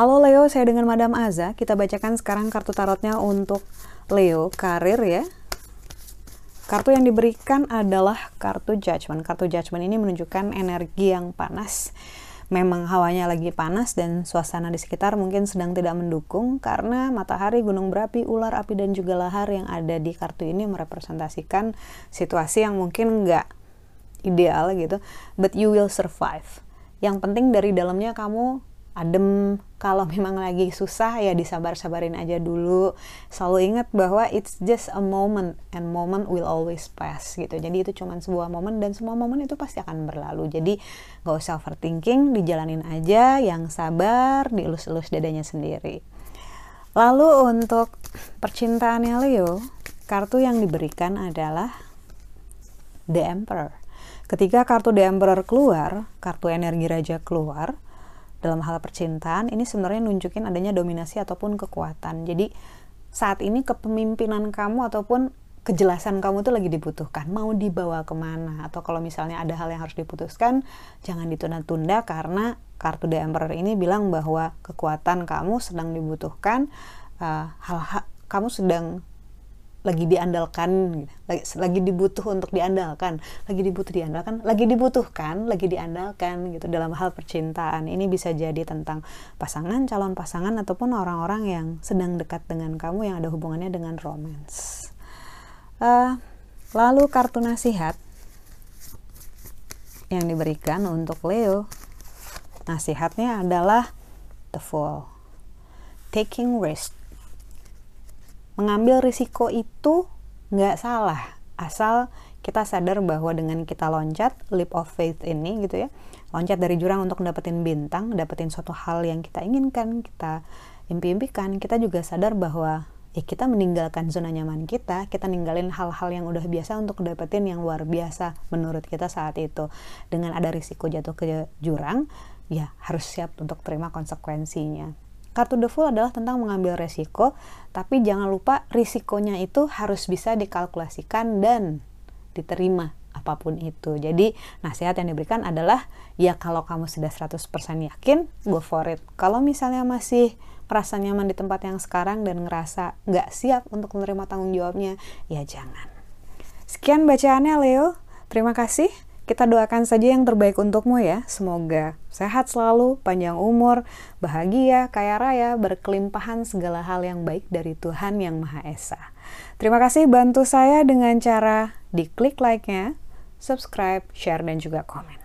Halo Leo, saya dengan Madam Aza. Kita bacakan sekarang kartu tarotnya untuk Leo, karir ya. Kartu yang diberikan adalah kartu Judgment. Kartu Judgment ini menunjukkan energi yang panas. Memang hawanya lagi panas dan suasana di sekitar mungkin sedang tidak mendukung karena matahari, gunung berapi, ular api dan juga lahar yang ada di kartu ini merepresentasikan situasi yang mungkin nggak ideal gitu. But you will survive. Yang penting dari dalamnya kamu adem. Kalau memang lagi susah ya disabar-sabarin aja dulu. Selalu ingat bahwa it's just a moment and moment will always pass gitu. Jadi itu cuma sebuah momen dan semua momen itu pasti akan berlalu. Jadi gak usah overthinking dijalanin aja yang sabar dielus-elus dadanya sendiri. Lalu untuk percintaannya Leo kartu yang diberikan adalah The Emperor. Ketika kartu The Emperor keluar kartu energi raja keluar dalam hal percintaan ini sebenarnya nunjukin adanya dominasi ataupun kekuatan. Jadi saat ini kepemimpinan kamu ataupun kejelasan kamu tuh lagi dibutuhkan. Mau dibawa ke mana? Atau kalau misalnya ada hal yang harus diputuskan, jangan ditunda-tunda karena kartu The Emperor ini bilang bahwa kekuatan kamu sedang dibutuhkan. Uh, hal, hal kamu sedang lagi diandalkan lagi, lagi dibutuh untuk diandalkan lagi dibutuh diandalkan lagi dibutuhkan lagi diandalkan gitu. Dalam hal percintaan ini bisa jadi tentang pasangan calon pasangan ataupun orang-orang yang sedang dekat dengan kamu yang ada hubungannya dengan romance. Uh, lalu kartu nasihat yang diberikan untuk Leo. Nasihatnya adalah the fool. Taking risk mengambil risiko itu nggak salah asal kita sadar bahwa dengan kita loncat leap of faith ini gitu ya loncat dari jurang untuk dapetin bintang dapetin suatu hal yang kita inginkan kita impi-impikan kita juga sadar bahwa ya kita meninggalkan zona nyaman kita kita ninggalin hal-hal yang udah biasa untuk dapetin yang luar biasa menurut kita saat itu. Dengan ada risiko jatuh ke jurang ya harus siap untuk terima konsekuensinya Kartu The Fool adalah tentang mengambil resiko, tapi jangan lupa risikonya itu harus bisa dikalkulasikan dan diterima apa pun itu. Jadi nasihat yang diberikan adalah ya kalau kamu sudah 100% yakin, go for it. Kalau misalnya masih merasa nyaman di tempat yang sekarang dan ngerasa nggak siap untuk menerima tanggung jawabnya, ya jangan. Sekian bacaannya Leo. Terima kasih. Kita doakan saja yang terbaik untukmu ya. Semoga sehat selalu, panjang umur, bahagia, kaya raya, berkelimpahan segala hal yang baik dari Tuhan Yang Maha Esa. Terima kasih bantu saya dengan cara diklik like-nya, subscribe, share, dan juga komen.